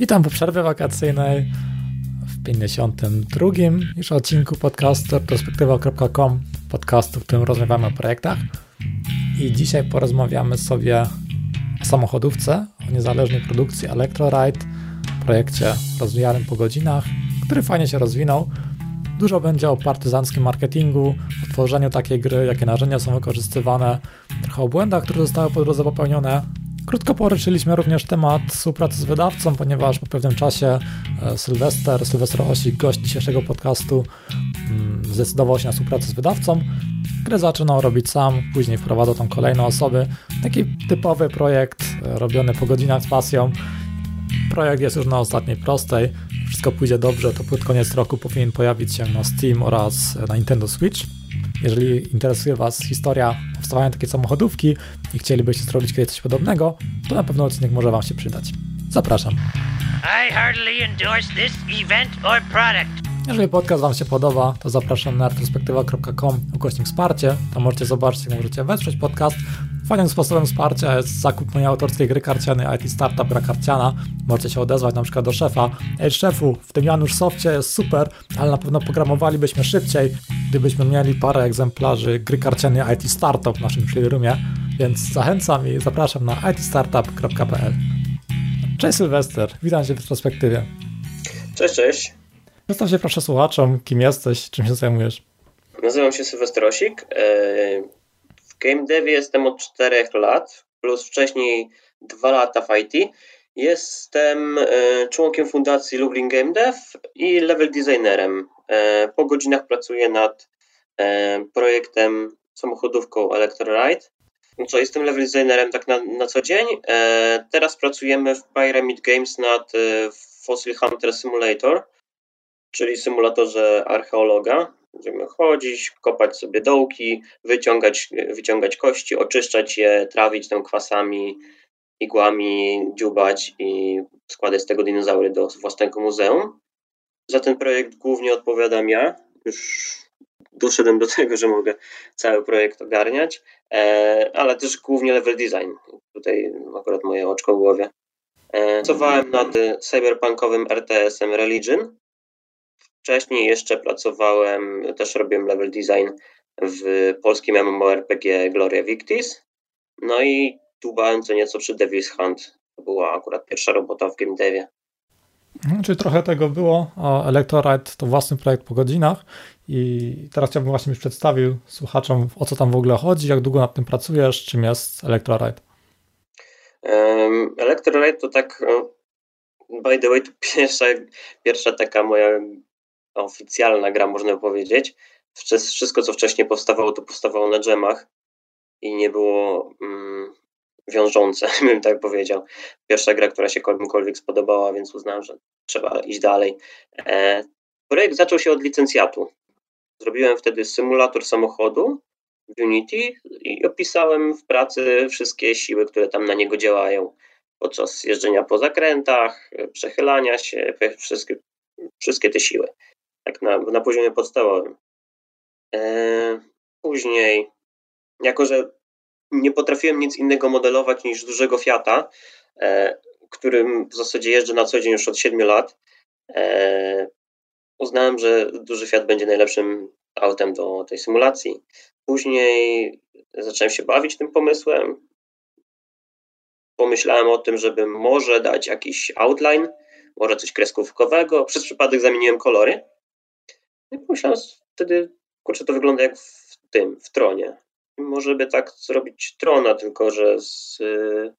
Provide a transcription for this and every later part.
Witam po przerwie wakacyjnej w 52 już odcinku podcastu perspektywa.com, podcastu, w którym rozmawiamy o projektach. I dzisiaj porozmawiamy sobie o samochodówce, o niezależnej produkcji Electroride, projekcie rozwijanym po godzinach, który fajnie się rozwinął. Dużo będzie o partyzanckim marketingu, o tworzeniu takiej gry, jakie narzędzia są wykorzystywane, trochę o błędach, które zostały po drodze popełnione, Krótko poruszyliśmy również temat współpracy z wydawcą, ponieważ po pewnym czasie e, Sylwester, Sylwester Osik, gość dzisiejszego podcastu, mm, zdecydował się na współpracę z wydawcą. Grę zaczynał robić sam, później wprowadzał tam kolejne osoby. Taki typowy projekt e, robiony po godzinach z pasją. Projekt jest już na ostatniej prostej. Wszystko pójdzie dobrze, to pod koniec roku powinien pojawić się na Steam oraz na Nintendo Switch. Jeżeli interesuje Was historia powstawania takiej samochodówki i chcielibyście zrobić kiedyś coś podobnego, to na pewno odcinek może Wam się przydać. Zapraszam. I heartily endorse this event or product. Jeżeli podcast Wam się podoba, to zapraszam na retrospektywa.com ukośnik wsparcie. Tam możecie zobaczyć, jak możecie wesprzeć podcast. Fajnym sposobem wsparcia jest zakup mojej autorskiej gry karcianej IT Startup Gra Karciana. Możecie się odezwać na przykład do szefa. Ej szefu, w tym Janusz Softie jest super, ale na pewno programowalibyśmy szybciej, gdybyśmy mieli parę egzemplarzy gry karcianej IT Startup w naszym showroomie. Więc zachęcam i zapraszam na itstartup.pl. Cześć Sylwester, witam Cię w perspektywie. Cześć, cześć. Przedstaw się proszę słuchaczom, kim jesteś, czym się zajmujesz. Nazywam się Sylwester Osik. W game devie jestem od 4 lat, plus wcześniej 2 lata w IT. Jestem e, członkiem fundacji Lublin Game Dev i level designerem. E, po godzinach pracuję nad projektem samochodówką Electroride. No co, jestem level designerem tak na, na co dzień. Teraz pracujemy w Pyramid Games nad Fossil Hunter Simulator czyli symulatorze archeologa. Będziemy chodzić, kopać sobie dołki, wyciągać, wyciągać kości, oczyszczać je, trawić tam kwasami, igłami, dziubać i składać z tego dinozaury do własnego muzeum. Za ten projekt głównie odpowiadam ja. Już doszedłem do tego, że mogę cały projekt ogarniać, e, ale też głównie level design. Tutaj akurat moje oczko w głowie. E, pracowałem nad cyberpunkowym RTS-em Religion, Wcześniej jeszcze pracowałem, też robiłem level design w polskim MMORPG Gloria Victis. No i dubałem co nieco przy Devil's Hunt. To była akurat pierwsza robota w game devie. Mhm, czyli trochę tego było. Electorite to własny projekt po godzinach i teraz chciałbym właśnie, byś przedstawił słuchaczom, o co tam w ogóle chodzi, jak długo nad tym pracujesz, czym jest Electorite. Um, Electroride to tak, by the way, to pierwsza, pierwsza taka moja oficjalna gra, można powiedzieć. Wszystko, co wcześniej powstawało, to powstawało na dżemach i nie było mm, wiążące, bym tak powiedział. Pierwsza gra, która się komukolwiek spodobała, więc uznałem, że trzeba iść dalej. E, projekt zaczął się od licencjatu. Zrobiłem wtedy symulator samochodu w Unity i opisałem w pracy wszystkie siły, które tam na niego działają podczas jeżdżenia po zakrętach, przechylania się, wszystkie, wszystkie te siły tak na, na poziomie podstawowym. E, później, jako że nie potrafiłem nic innego modelować niż dużego Fiata, e, którym w zasadzie jeżdżę na co dzień już od 7 lat, e, uznałem, że duży Fiat będzie najlepszym autem do tej symulacji. Później zacząłem się bawić tym pomysłem. Pomyślałem o tym, żeby może dać jakiś outline, może coś kreskówkowego. Przez przypadek zamieniłem kolory i pomyślałem wtedy, kurczę, to wygląda jak w tym, w tronie. Może by tak zrobić trona, tylko że z y,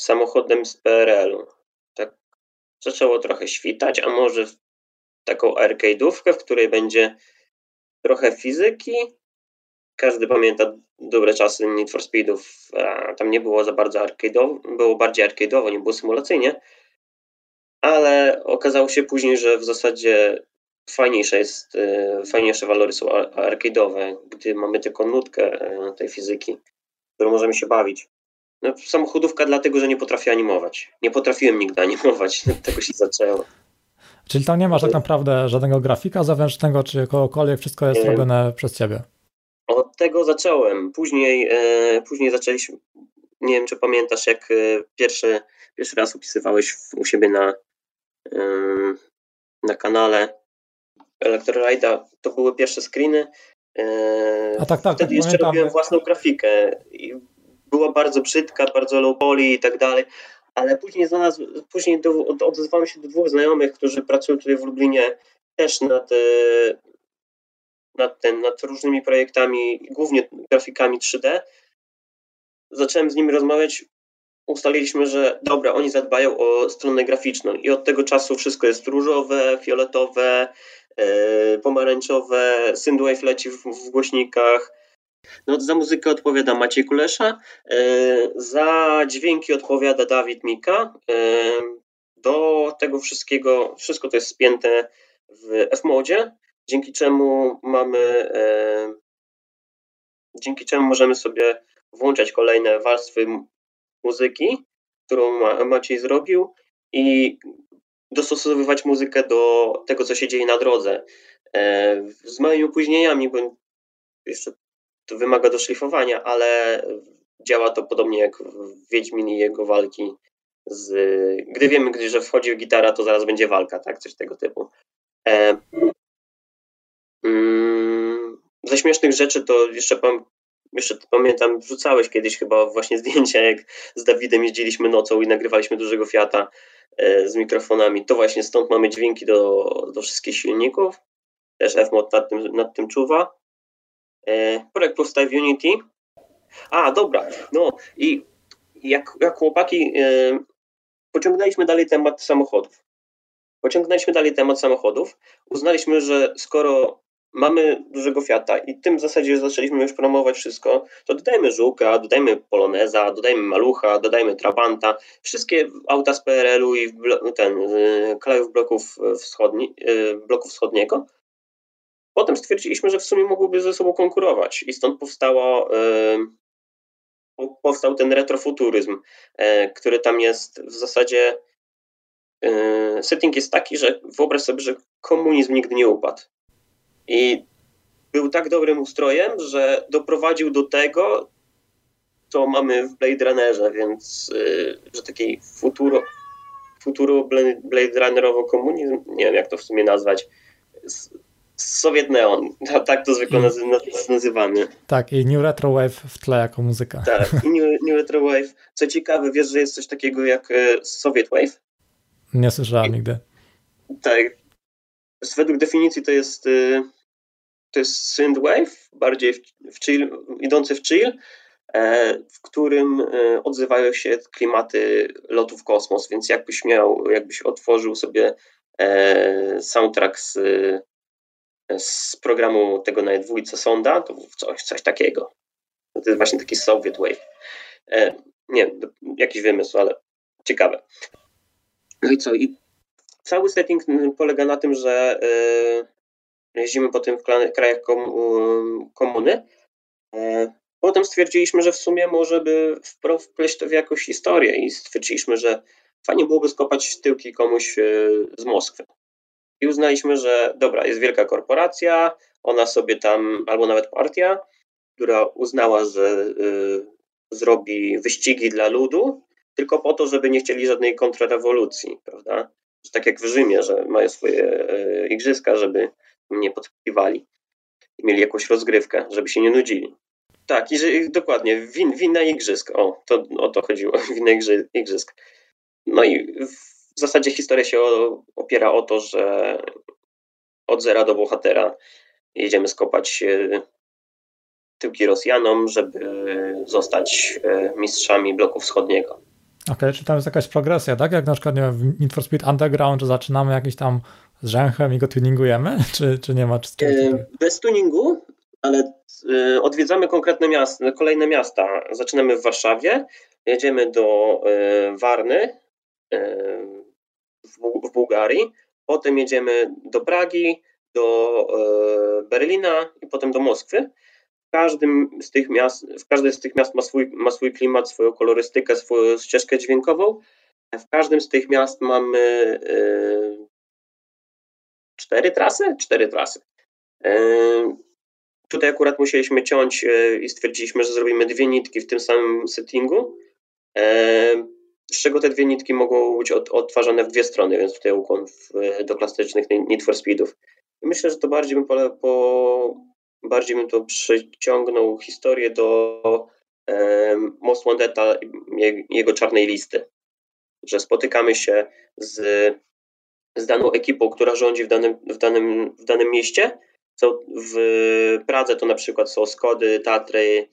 samochodem z PRL-u. Tak zaczęło trochę świtać, a może taką arcade'ówkę, w której będzie trochę fizyki. Każdy pamięta dobre czasy Need for Speedów. Tam nie było za bardzo arcade'owo, było bardziej arcade'owo, nie było symulacyjnie. Ale okazało się później, że w zasadzie fajniejsze jest, e, fajniejsze walory są arcade'owe, gdy mamy tylko nutkę e, tej fizyki, którą możemy się bawić. No, samochodówka dlatego, że nie potrafię animować. Nie potrafiłem nigdy animować, tego się zaczęło. Czyli tam nie masz tak naprawdę żadnego grafika zewnętrznego, czy kogokolwiek, wszystko jest nie. robione przez ciebie. Od tego zacząłem. Później, e, później zaczęliśmy, nie wiem czy pamiętasz, jak e, pierwszy, pierwszy raz opisywałeś u siebie na, na kanale Electrorida. To były pierwsze screeny. A tak, tak. Wtedy tak, jeszcze pamiętam. robiłem własną grafikę. I była bardzo brzydka, bardzo low poly i tak dalej. Ale później znalazł, później do, od, odezwałem się do dwóch znajomych, którzy pracują tutaj w Lublinie też nad, nad, ten, nad różnymi projektami, głównie grafikami 3D. Zacząłem z nimi rozmawiać, ustaliliśmy, że dobra, oni zadbają o stronę graficzną i od tego czasu wszystko jest różowe, fioletowe, pomarańczowe, synthwave leci w, w głośnikach. No, za muzykę odpowiada Maciej Kulesza, yy, za dźwięki odpowiada Dawid Mika. Yy, do tego wszystkiego, wszystko to jest spięte w Fmodzie, dzięki czemu mamy, dzięki czemu możemy sobie włączać kolejne warstwy muzyki, którą Maciej zrobił i dostosowywać muzykę do tego, co się dzieje na drodze. E, z małymi opóźnieniami, bo jeszcze to wymaga doszlifowania, ale działa to podobnie jak w Wiedźmin i jego walki z... Gdy wiemy, że wchodzi gitara, to zaraz będzie walka, tak? Coś tego typu. E, mm, ze śmiesznych rzeczy to jeszcze jeszcze pamiętam, wrzucałeś kiedyś chyba właśnie zdjęcia, jak z Dawidem jeździliśmy nocą i nagrywaliśmy dużego Fiata z mikrofonami. To właśnie stąd mamy dźwięki do, do wszystkich silników. Też Fmod nad tym, nad tym czuwa. E, projekt powstaje w Unity. A, dobra, no i jak, jak chłopaki e, pociągnęliśmy dalej temat samochodów. Pociągnęliśmy dalej temat samochodów. Uznaliśmy, że skoro mamy dużego Fiata i tym w zasadzie zaczęliśmy już promować wszystko, to dodajmy Żuka, dodajmy Poloneza, dodajmy Malucha, dodajmy Trabanta, wszystkie auta z PRL-u i ten, y, krajów bloków, wschodni, y, bloku wschodniego. Potem stwierdziliśmy, że w sumie mogłyby ze sobą konkurować i stąd powstało, y, powstał ten retrofuturyzm, który tam jest w zasadzie setting jest taki, że wyobraź sobie, że komunizm nigdy nie upadł. I był tak dobrym ustrojem, że doprowadził do tego, co mamy w Blade Runnerze, więc yy, że taki futuro, futuro Blade Runnerowo komunizm, nie wiem jak to w sumie nazwać, Sowiet Neon, tak to zwykle nazy nazywamy. Tak, i New Retro Wave w tle jako muzyka. Tak, i New, New Retro Wave. Co ciekawe, wiesz, że jest coś takiego jak e, Soviet Wave? Nie słyszałem nigdy. Tak. Według definicji to jest y, to jest synthwave, bardziej w, chill, idący w chill, e, w którym e, odzywają się klimaty lotu w kosmos, więc jakbyś miał, jakbyś otworzył sobie e, soundtrack z, z programu tego na dwójce Sonda, to coś, coś takiego. To jest właśnie taki Soviet Wave. Nie, jakiś wymysł, ale ciekawe. No i co? I cały setting polega na tym, że jeździmy po tym w krajach komuny. E, potem stwierdziliśmy, że w sumie może by wpleść to w jakąś historię i stwierdziliśmy, że fajnie byłoby skopać tyłki komuś e, z Moskwy. I uznaliśmy, że dobra, jest wielka korporacja, ona sobie tam, albo nawet partia, która uznała, że y, zrobi wyścigi dla ludu, tylko po to, żeby nie chcieli żadnej kontrrewolucji, prawda? Że tak jak w Rzymie, że mają swoje igrzyska, żeby nie podpiwali i mieli jakąś rozgrywkę, żeby się nie nudzili. Tak, i że, dokładnie, win, winna igrzysk. O, to o to chodziło, winna igrzysk. No i w zasadzie historia się opiera o to, że od zera do bohatera jedziemy skopać e, tyłki Rosjanom, żeby zostać e, mistrzami bloku wschodniego. Okej, okay, czy tam jest jakaś progresja, tak? Jak na przykład nie wiem, w Need for Speed Underground, że zaczynamy jakiś tam z rzęchem i go tuningujemy, czy, czy nie ma? Czy e, Bez tuningu, ale e, odwiedzamy konkretne miasta, kolejne miasta. Zaczynamy w Warszawie, jedziemy do e, Warny w Bułgarii, potem jedziemy do Pragi, do Berlina i potem do Moskwy. W każdym z tych miast, w każdym z tych miast ma swój, ma swój klimat, swoją kolorystykę, swoją ścieżkę dźwiękową. W każdym z tych miast mamy cztery trasy? Cztery trasy. Tutaj akurat musieliśmy ciąć e, i stwierdziliśmy, że zrobimy dwie nitki w tym samym settingu. z czego te dwie nitki mogą być od, odtwarzane w dwie strony, więc tutaj ukłon w, do klasycznych Need for Speedów. Myślę, że to bardziej bym, pole, po, bardziej bym to przyciągnął historię do Most Wanted'a jego czarnej listy, że spotykamy się z, z daną ekipą, która rządzi w danym, w danym, w danym mieście. W Pradze to na przykład są Skody, Tatry,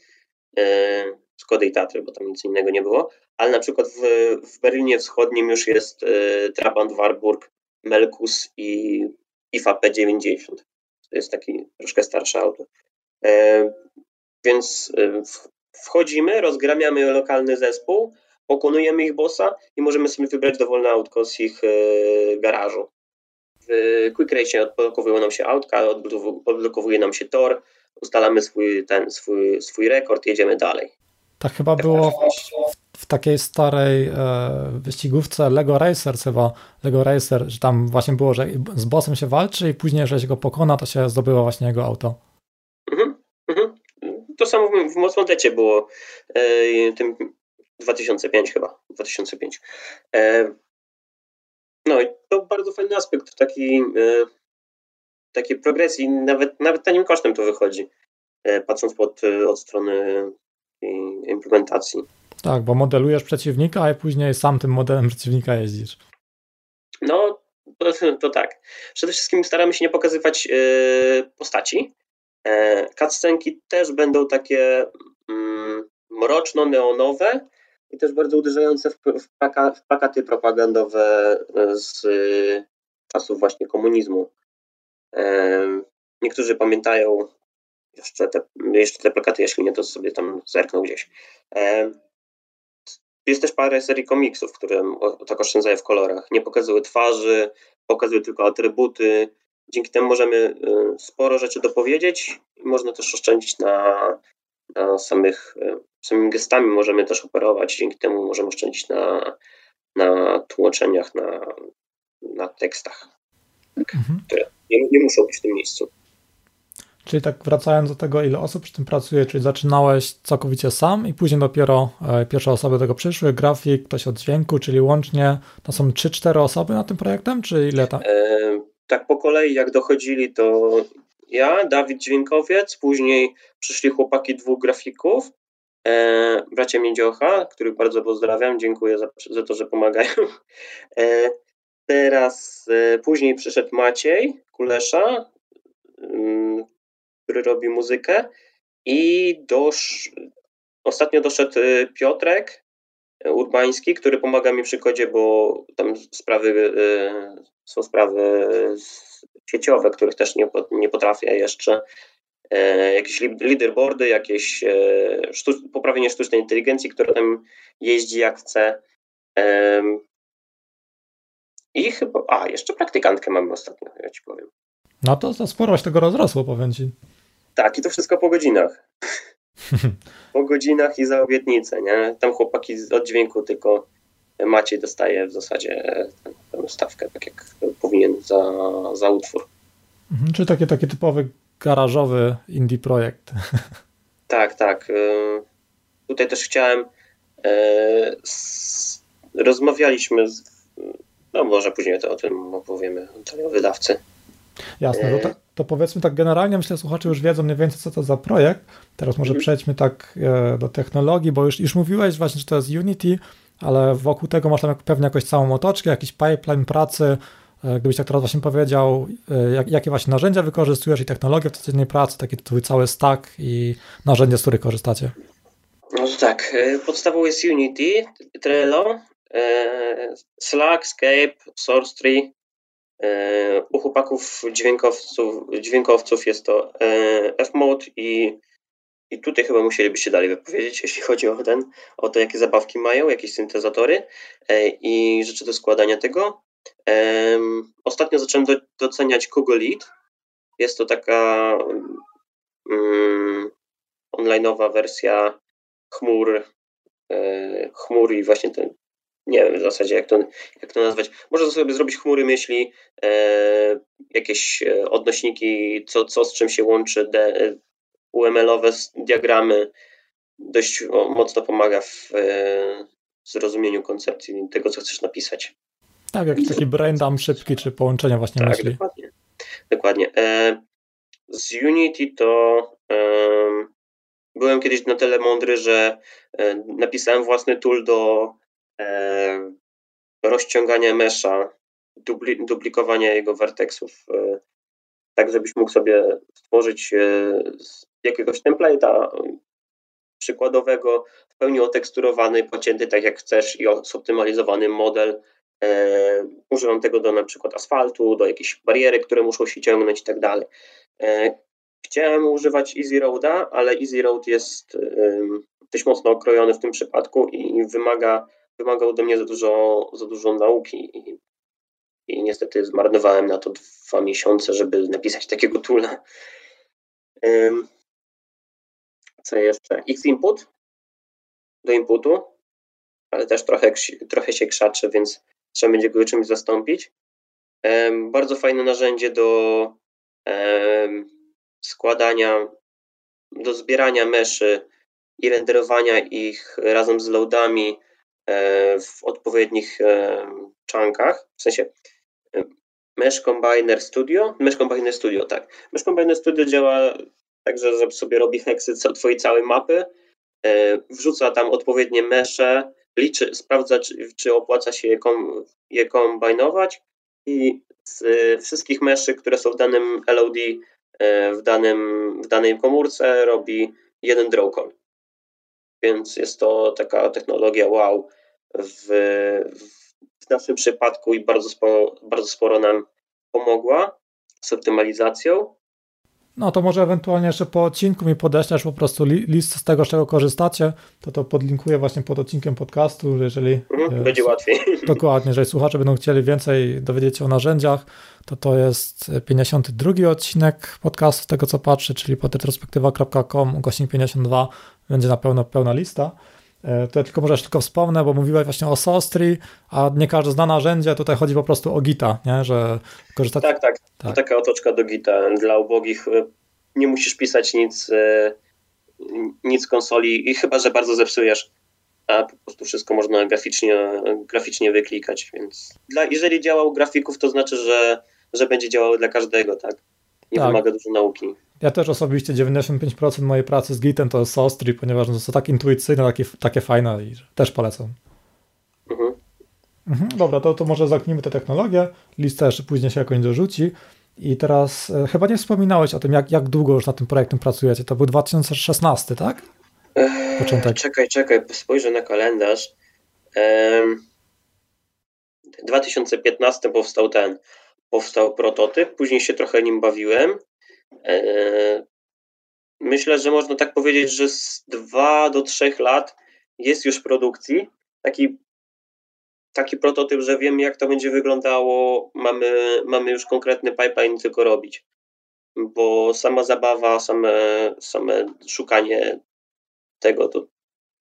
e, Skody i Tatry, bo tam nic innego nie było, ale na przykład w, w Berlinie Wschodnim już jest e, Trabant, Warburg, Melkus i IFA P90. To jest taki troszkę starsze auto. E, więc wchodzimy, rozgramiamy lokalny zespół, pokonujemy ich bossa i możemy sobie wybrać dowolne autko z ich e, garażu. W Quick Race odblokowują nam się autka, odblokowuje nam się tor, ustalamy swój, ten, swój, swój rekord, jedziemy dalej. Tak chyba było w, w takiej starej e, wyścigówce Lego Racer chyba, Lego Racer, że tam właśnie było, że z bossem się walczy i później, jeżeli się go pokona, to się zdobywa właśnie jego auto. Mhm, mhm. To samo w, w Mocnotecie było, e, tym 2005 chyba, 2005. E, no i to bardzo fajny aspekt taki, e, takiej progresji, nawet, nawet tanim kosztem to wychodzi, e, patrząc pod, od strony implementacji. Tak, bo modelujesz przeciwnika, a później sam tym modelem przeciwnika jeździsz. No, to, to tak. Przede wszystkim staramy się nie pokazywać postaci. Cutscenki też będą takie mm, mroczno-neonowe i też bardzo uderzające w, plaka, w plakaty propagandowe z y, czasów właśnie komunizmu. E, niektórzy pamiętają jeszcze te, jeszcze te plakaty, jeśli nie, to sobie tam zerknął gdzieś. E, jest też parę serii komiksów, które tak oszczędzają w kolorach. Nie pokazują twarzy, pokazują tylko atrybuty. Dzięki temu możemy sporo rzeczy dopowiedzieć i można też oszczędzić na, na samych, samymi gestami możemy też operować. Dzięki temu możemy oszczędzić na, na tłumaczeniach, na, na tekstach, mhm. które nie, nie muszą być w tym miejscu. Czyli tak wracając do tego, ile osób przy tym pracuje, czyli zaczynałeś całkowicie sam i później dopiero e, pierwsze osoby do tego przyszły, grafik, ktoś od dźwięku, czyli łącznie to są 3-4 osoby na tym projektem, czy ile tam? E, tak po kolei jak dochodzili to ja, Dawid Dźwiękowiec, później przyszli chłopaki dwóch grafików, e, bracia Miedziocha, których bardzo pozdrawiam, dziękuję za, za to, że pomagają. E, teraz e, później przyszedł Maciej Kulesza, mm, który robi muzykę i dosz... ostatnio doszedł y, Piotrek Urbański, który pomaga mi przy kodzie, bo tam sprawy y, są sprawy sieciowe, których też nie, nie potrafię jeszcze. E, jakieś leaderboardy, jakieś e, sztuc poprawienie sztucznej inteligencji, która tam jeździ jak chce. I chyba, a jeszcze praktykantkę mamy ostatnio, ja ci powiem. No to, to sporo się tego rozrosło, powiem ci. Tak, i to wszystko po godzinach. po godzinach i za obietnicę, nie? Tam chłopaki od dźwięku tylko Maciej dostaje w zasadzie tę stawkę, tak jak powinien za, za utwór. Mhm, czyli taki, taki typowy garażowy indie projekt. Tak, tak. Y, tutaj też chciałem z, rozmawialiśmy z, no może później to o tym opowiemy, o wydawcy. Jasne, to, to, powiedzmy tak generalnie, myślę, że słuchacze już wiedzą mniej więcej, co to za projekt. Teraz może mhm. przejdźmy tak e, do technologii, bo już, już mówiłeś właśnie, że to jest Unity, ale wokół tego masz tam pewnie jakąś całą otoczkę, jakiś pipeline pracy. E, gdybyś tak teraz właśnie powiedział, e, jak, jakie właśnie narzędzia wykorzystujesz i technologie w codziennej pracy, taki twój cały stack i narzędzia, z których korzystacie. No tak, podstawą jest Unity, Trello, Slack, Skype, SourceTree, E, u chłopaków dźwiękowców, dźwiękowców jest to e, F-Mode i, i tutaj chyba musielibyście dalej wypowiedzieć, jeśli chodzi o ten, o to, jakie zabawki mają, jakieś syntezatory e, i rzeczy do składania tego. Ostatnio zacząłem do, doceniać Google Lead. Jest to taka um, onlineowa wersja chmur, chmur i właśnie ten nie wiem w zasadzie jak to, jak to nazwać. Można sobie zrobić chmury myśli, e, jakieś e, odnośniki, co, co z czym się łączy, UML-owe diagramy. Dość mocno pomaga w, e, zrozumieniu koncepcji tego, co chcesz napisać. Tak, jakiś taki brain dump szybki, czy połączenia właśnie tak, myśli. Dokładnie. dokładnie. E, z Unity to byłem kiedyś na tyle mądry, że e, napisałem własny tool do e, rozciągania mesza, dubli, duplikowania jego vertexów, tak żebyś mógł sobie stworzyć jakiegoś template'a przykładowego, w pełni oteksturowany, pocięty tak jak chcesz i zoptymalizowany model. E, używam tego do na przykład asfaltu, do jakiejś bariery, które muszą się ciągnąć i tak dalej. E, chciałem używać Easy Roada, ale Easy Road jest dość mocno okrojony w tym przypadku i wymaga, wymagał ode mnie za dużo, za dużo nauki i, i niestety zmarnowałem na to dwa miesiące, żeby napisać takiego tula. Co jeszcze? X-input do inputu, ale też trochę, trochę się krzaczy, więc trzeba będzie go czymś zastąpić. Bardzo fajne narzędzie do składania, do zbierania meszy i renderowania ich razem z loadami e, w odpowiednich chunkach, w sensie Mesh Combiner Studio, Mesh Combiner Studio, tak. Mesh Combiner Studio działa Także że sobie robi heksy twojej całej mapy, e, wrzuca tam odpowiednie mesze, liczy, sprawdza, czy, czy opłaca się je, kom, je kombinować i z wszystkich meszy, które są w danym LOD, e, w, danym, w danej komórce robi jeden draw call. Więc jest to taka technologia wow w, w naszym przypadku i bardzo sporo, bardzo sporo nam pomogła z optymalizacją. No to może ewentualnie jeszcze po odcinku mi podeślesz po prostu list z tego, z czego korzystacie, to to podlinkuję właśnie pod odcinkiem podcastu, jeżeli... Mhm, będzie łatwiej. Dokładnie, jeżeli słuchacze będą chcieli więcej dowiedzieć się o narzędziach, to to jest 52 odcinek podcastu, z tego co patrzę, czyli pod retrospektywa.com, ukośnik 52, będzie na pewno pełna lista. E, to ja tylko może tylko wspomnę, bo mówiłeś właśnie o Sostri, a nie każde zna narzędzie, tutaj chodzi po prostu o Gita, nie? że korzystać... Tak, tak, tak. To taka otoczka do Gita. Dla ubogich e, nie musisz pisać nic, e, nic konsoli i chyba, że bardzo zepsujesz, a po prostu wszystko można graficznie, graficznie wyklikać, więc dla, jeżeli działa u grafików, to znaczy, że, że będzie działało dla każdego, tak? Nie tak. wymaga dużo nauki. Ja też osobiście 95% mojej pracy z Gitem to jest Sostry, ponieważ to jest tak intuicyjne, takie, takie fajne i też polecam. Mhm. Mhm, dobra, to, to może zamknijmy tę technologię. Lista jeszcze później się jakoś dorzuci. I teraz e, chyba nie wspominałeś o tym, jak, jak długo już nad tym projektem pracujecie. To był 2016, tak? Początek. Czekaj, czekaj, spojrzę na kalendarz. W 2015 powstał ten, powstał prototyp, później się trochę nim bawiłem. E, myślę, że można tak powiedzieć, że z dwa do trzech lat jest już w produkcji. Taki, taki prototyp, że wiem, jak to będzie wyglądało. Mamy, mamy już konkretny pipeline tylko robić. Bo sama zabawa, same, same szukanie tego to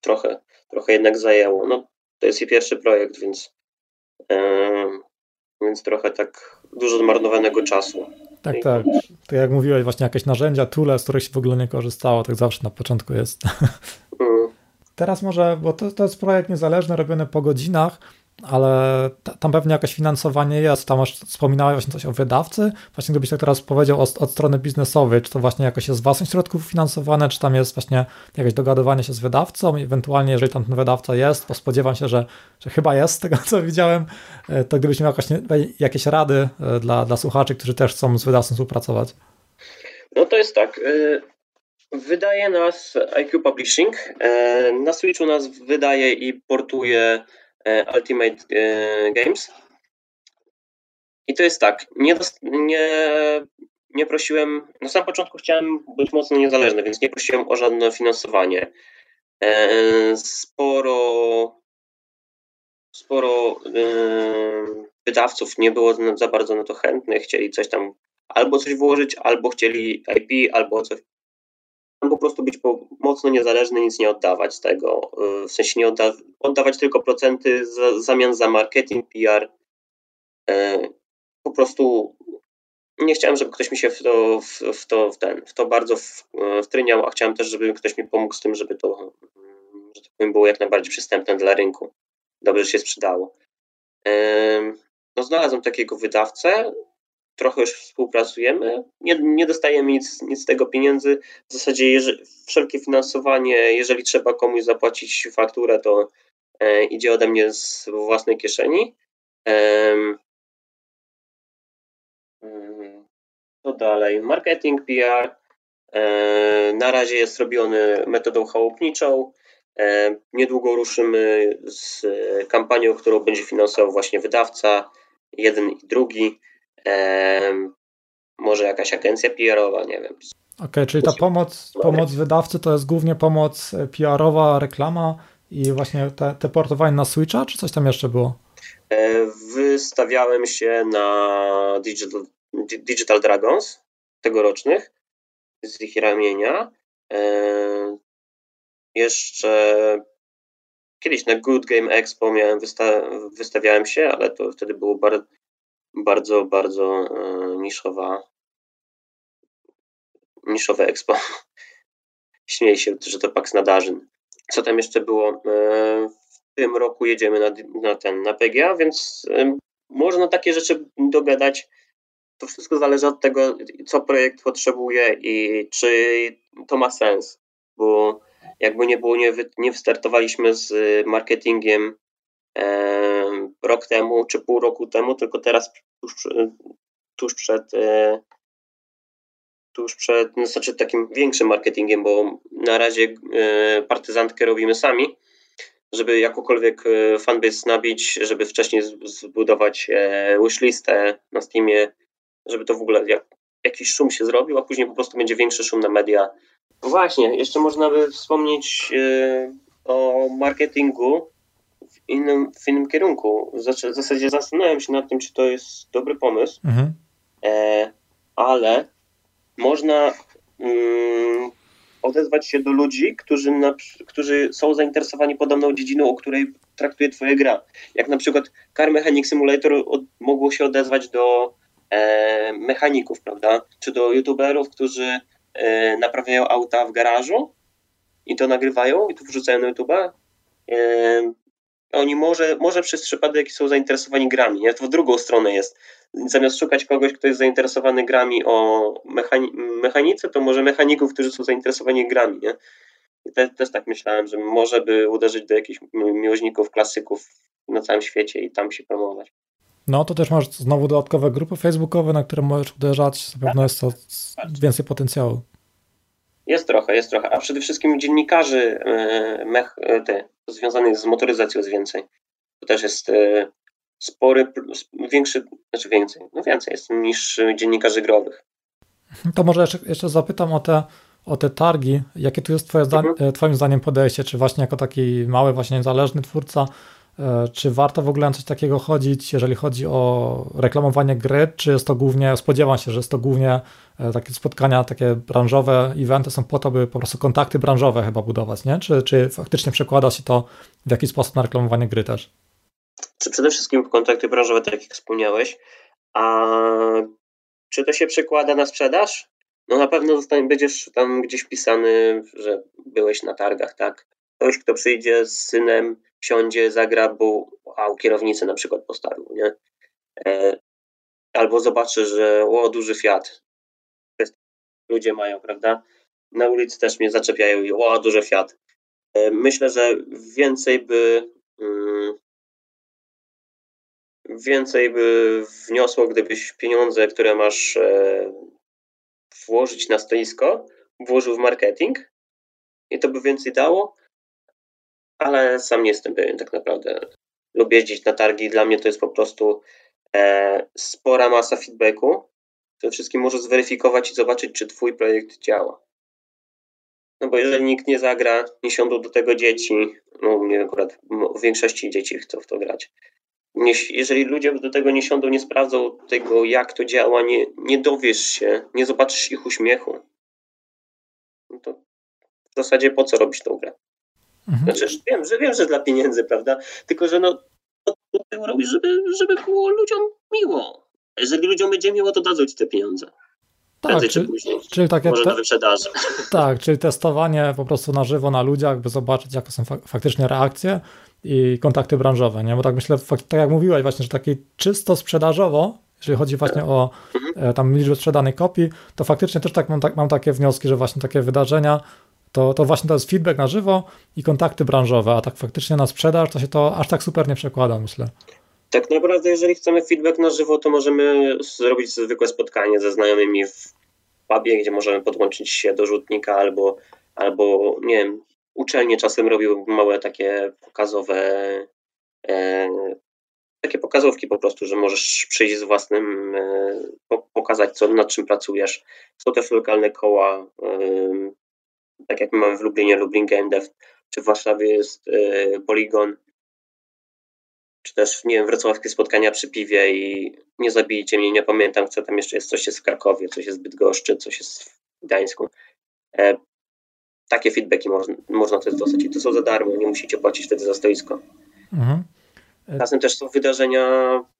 trochę, trochę jednak zajęło. No, to jest i pierwszy projekt, więc, yy, więc trochę tak dużo zmarnowanego czasu. Tak, tak. To jak mówiłeś, właśnie jakieś narzędzia, tule, z których się w ogóle nie korzystało, tak zawsze na początku jest. Mm. Teraz może, bo to, to jest projekt niezależny, robiony po godzinach, ale tam pewnie jakieś finansowanie jest. Tam masz, wspominałeś właśnie coś o wydawcy. Właśnie gdybyś tak teraz powiedział od, od strony biznesowej, czy to właśnie jakoś jest z własnych środków finansowane, czy tam jest właśnie jakieś dogadywanie się z wydawcą, ewentualnie jeżeli tam ten wydawca jest, bo spodziewam się, że, że chyba jest z tego, co widziałem, e, to gdybyś miał jakoś, jakieś rady e, dla, dla słuchaczy, którzy też chcą z wydawcą współpracować. No to jest tak. E, wydaje nas IQ Publishing. Na Switchu nas wydaje i portuje Ultimate e, Games. I to jest tak, nie, nie, nie prosiłem, na samym początku chciałem być mocno niezależny, więc nie prosiłem o żadne finansowanie. E, sporo, sporo wydawców nie było za bardzo na to chętnych, chcieli coś tam albo coś włożyć, albo chcieli IP, albo coś po prostu być mocno niezależny, nic nie oddawać tego, y, w sensie nie odda oddawać tylko procenty w zamian za marketing, PR. Y, po prostu nie chciałem, żeby ktoś mi się w to, w, w to, w ten, w to bardzo wtryniał, a chciałem też, żeby ktoś mi pomógł z tym, żeby to, że tak powiem, było jak najbardziej przystępne dla rynku. dobrze się sprzedało. No, znalazłem takiego wydawcę, trochę już współpracujemy, nie, nie dostajemy nic, nic z tego pieniędzy. W zasadzie jeżeli, wszelkie finansowanie, jeżeli trzeba komuś zapłacić fakturę, to e, idzie ode mnie z własnej kieszeni. E, co dalej? Marketing, PR. E, na razie jest robiony metodą chałupniczą. E, niedługo ruszymy z kampanią, którą będzie finansował właśnie wydawca, jeden i drugi może jakaś agencja PR-owa, nie wiem. Okej, okay, czyli ta pomoc, pomoc wydawcy to jest głównie pomoc PR-owa, reklama i właśnie te, te portowanie na Switcha, czy coś tam jeszcze było? E, wystawiałem się na Digital, Digital Dragons tegorocznych z ich ramienia. E, jeszcze kiedyś na Good Game Expo miałem wysta wystawiałem się, ale to wtedy było bardzo, bardzo, bardzo e, niszowa, niszowe expo. Śmieję się, że to Pax Nadarzyn. Co tam jeszcze było? E, w tym roku jedziemy na, na ten, na PGA, więc e, można takie rzeczy dogadać. To wszystko zależy od tego, co projekt potrzebuje i czy to ma sens, bo jakby nie było, nie, wy, nie wystartowaliśmy z marketingiem rok temu czy pół roku temu, tylko teraz tuż, tuż przed e, tuż przed, no znaczy takim większym marketingiem, bo na razie e, partyzantkę robimy sami, żeby jakokolwiek e, fanbase nabić, żeby wcześniej zbudować wishlistę na Steamie, żeby to w ogóle jak, jakiś szum się zrobił, a później po prostu będzie większy szum na media. Właśnie, jeszcze można by wspomnieć o marketingu, innym, w innym kierunku. W zasadzie zastanawiam się nad tym, czy to jest dobry pomysł, mhm. e, ale można mm, odezwać się do ludzi, którzy, na, którzy są zainteresowani podobną dziedziną, o której traktuje Twoja gra. Jak na przykład Car Mechanic Simulator od, mogło się odezwać do e, mechaników, prawda? Czy do youtuberów, którzy e, naprawiają auta w garażu i to nagrywają i to wrzucają na YouTube. E, oni może, może przez przypadek są zainteresowani grami, nie? To w drugą stronę jest. Zamiast szukać kogoś, kto jest zainteresowany grami o mechani mechanice, to może mechaników, którzy są zainteresowani grami, nie? I te, też tak myślałem, że może by uderzyć do jakichś miłośników, klasyków na całym świecie i tam się promować. No to też masz znowu dodatkowe grupy facebookowe, na które możesz uderzać. Na pewno jest to więcej potencjału. Jest trochę, jest trochę. A przede wszystkim dziennikarzy e, mech, e, te, związanych z motoryzacją jest więcej. To też jest e, spory, większy, znaczy więcej, no więcej jest niż dziennikarzy growych. To może jeszcze, jeszcze zapytam o te, o te targi. Jakie tu jest twoje zda, mhm. Twoim zdaniem podejście? Czy właśnie jako taki mały, właśnie niezależny twórca czy warto w ogóle na coś takiego chodzić, jeżeli chodzi o reklamowanie gry, czy jest to głównie, spodziewam się, że jest to głównie e, takie spotkania, takie branżowe, eventy są po to, by po prostu kontakty branżowe chyba budować, nie? Czy, czy faktycznie przekłada się to w jakiś sposób na reklamowanie gry też? Czy przede wszystkim kontakty branżowe, tak jak wspomniałeś, a czy to się przekłada na sprzedaż? No na pewno zostanie, będziesz tam gdzieś wpisany, że byłeś na targach, tak? Ktoś, kto przyjdzie z synem, siądzie, zagra, bo a u kierownicy na przykład postawił, nie? E, albo zobaczy, że o, duży Fiat. Ludzie mają, prawda? Na ulicy też mnie zaczepiają i o, duży Fiat. E, myślę, że więcej by mm, więcej by wniosło, gdybyś pieniądze, które masz e, włożyć na stoisko, włożył w marketing i to by więcej dało, ale sam nie jestem pewien tak naprawdę. Lubię jeździć na targi, dla mnie to jest po prostu e, spora masa feedbacku. Przede wszystkim możesz zweryfikować i zobaczyć, czy twój projekt działa. No bo jeżeli nikt nie zagra, nie siądą do tego dzieci, no mnie akurat w większości dzieci chcą w to grać. Nie, jeżeli ludzie do tego nie siądą, nie sprawdzą tego, jak to działa, nie, nie dowiesz się, nie zobaczysz ich uśmiechu, no to w zasadzie po co robić tą grę? Mhm. Znaczy, wiem, że wiem, że dla pieniędzy, prawda? Tylko, że no, to robisz, żeby, żeby było ludziom miło. Jeżeli ludziom będzie miło, to dadzą ci te pieniądze. tak, czy, później. Czyli takie Może te, na wyprzedaży. Tak, czyli testowanie po prostu na żywo na ludziach, by zobaczyć, jakie są faktycznie reakcje i kontakty branżowe, nie? Bo tak myślę, tak jak mówiłeś właśnie, że taki czysto sprzedażowo, jeżeli chodzi właśnie o mhm. e, tam liczbę sprzedanej kopii, to faktycznie też tak mam, tak mam takie wnioski, że właśnie takie wydarzenia to, to właśnie to jest feedback na żywo i kontakty branżowe, a tak faktycznie na sprzedaż to się to aż tak super nie przekłada, myślę. Tak naprawdę, jeżeli chcemy feedback na żywo, to możemy zrobić zwykłe spotkanie ze znajomymi w pubie, gdzie możemy podłączyć się do rzutnika albo, albo nie wiem, uczelnie czasem robią małe takie pokazowe e, takie pokazówki po prostu, że możesz przyjść z własnym, e, pokazać co, nad czym pracujesz. Są też lokalne koła, e, tak jak mamy w Lublinie, Lublin Game Dev, czy w Warszawie jest e, Polygon, czy też, nie wiem, wrocławskie spotkania przy piwie i nie zabijcie mnie, nie pamiętam, co tam jeszcze jest, coś jest w Krakowie, coś jest w Bydgoszczy, coś jest w Gdańsku. E, takie feedbacki można, można też dostać i to są za darmo, nie musicie płacić wtedy za stoisko. Mhm. E, Czasem też są wydarzenia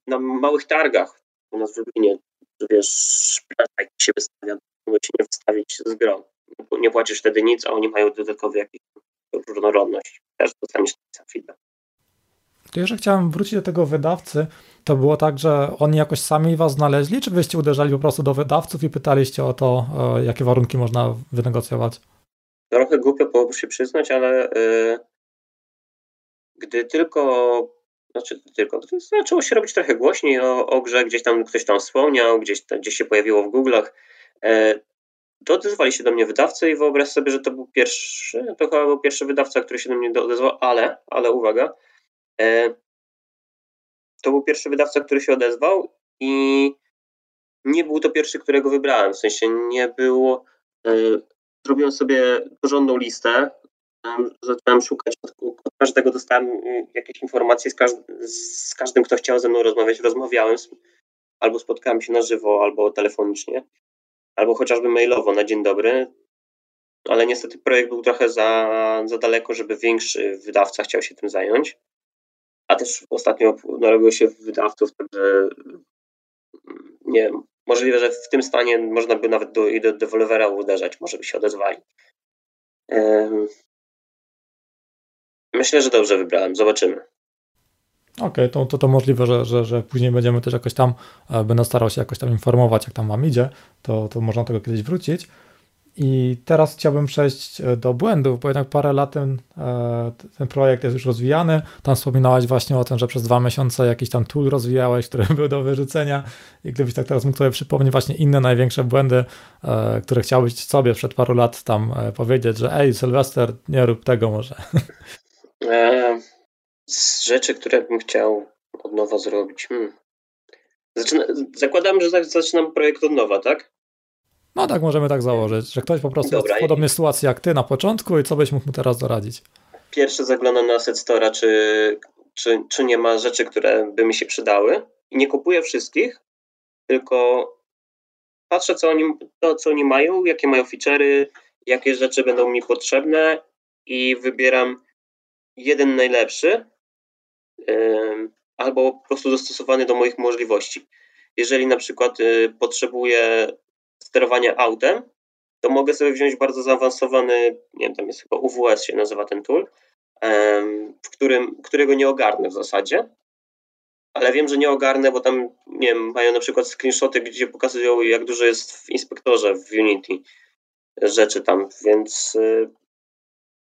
na małych targach u nas w Lublinie, że wiesz, jak się wystawia, mogę się nie wystawić z grą. Nie płacisz wtedy nic, a oni mają dodatkowy jakiś różnorodność. Też dostaniesz feedback. To jeszcze chciałem wrócić do tego wydawcy. To było tak, że oni jakoś sami was znaleźli, czy wyście uderzali po prostu do wydawców i pytaliście o to, e, jakie warunki można wynegocjować? Trochę głupio byłoby się przyznać, ale yy, gdy tylko, znaczy tylko, zaczęło się robić trochę głośniej o, o grze, gdzieś tam ktoś tam wspomniał, gdzieś, tam, gdzieś się pojawiło w Google'ach, yy, to odezwali się do mnie wydawcy i wyobraź sobie, że to był pierwszy, to chyba był pierwszy wydawca, który się do mnie odezwał, ale, ale uwaga, E, to był pierwszy wydawca, który się odezwał i nie był to pierwszy, którego wybrałem. W sensie nie było. E, zrobiłem sobie porządną listę. Zacząłem szukać, od każdego dostałem y, jakieś informacje, z, z każdym, kto chciał ze mną rozmawiać, rozmawiałem. Albo spotkałem się na żywo, albo telefonicznie, albo chociażby mailowo na dzień dobry. Ale niestety projekt był trochę za, za daleko, żeby większy wydawca chciał się tym zająć a też ostatnio narobiło się wydawców, także nie wiem, możliwe, że w tym stanie można by nawet do, i do dewolwera uderzać, może by się odezwali. Myślę, że dobrze wybrałem, zobaczymy. Okej, okay, to, to, to możliwe, że, że, że później będziemy też jakoś tam, e, będę starał się jakoś tam informować, jak tam wam idzie, to, to można do tego kiedyś wrócić. I teraz chciałbym przejść e, do błędów, bo jednak parę lat ten, e, ten projekt jest już rozwijany. Tam wspominałaś właśnie o tym, że przez dwa miesiące jakiś tam tool rozwijałeś, który był do wyrzucenia. I gdybyś tak teraz mógł sobie przypomnieć właśnie inne największe błędy, które chciałbyś sobie przed paru lat tam powiedzieć, że ej, Sylwester, nie rób tego może. Z rzeczy, które bym chciał od nowa zrobić. Hmm. Zaczyna, zakładam, że zaczynam projekt od nowa, tak? No tak, możemy tak założyć, że ktoś po prostu Dobra, jest w podobnej sytuacji jak ty na początku i co byś mógł mu teraz doradzić? Pierwsze zaglądam na Asset czy, czy, czy nie ma rzeczy, które by mi się przydały. I nie kupuję wszystkich, tylko patrzę, co oni, to, co oni mają, jakie mają feature'y, jakie rzeczy będą mi potrzebne i wybieram jeden najlepszy albo po prostu dostosowany do moich możliwości. Jeżeli na przykład yy, potrzebuję sterowania autem, to mogę sobie wziąć bardzo zaawansowany, nie wiem, tam jest chyba UWS się nazywa ten tool, w którym, którego nie ogarnę w zasadzie, ale wiem, że nie ogarnę, bo tam, nie wiem, mają na przykład screenshoty, gdzie pokazują, jak dużo jest w inspektorze w Unity rzeczy tam, więc y,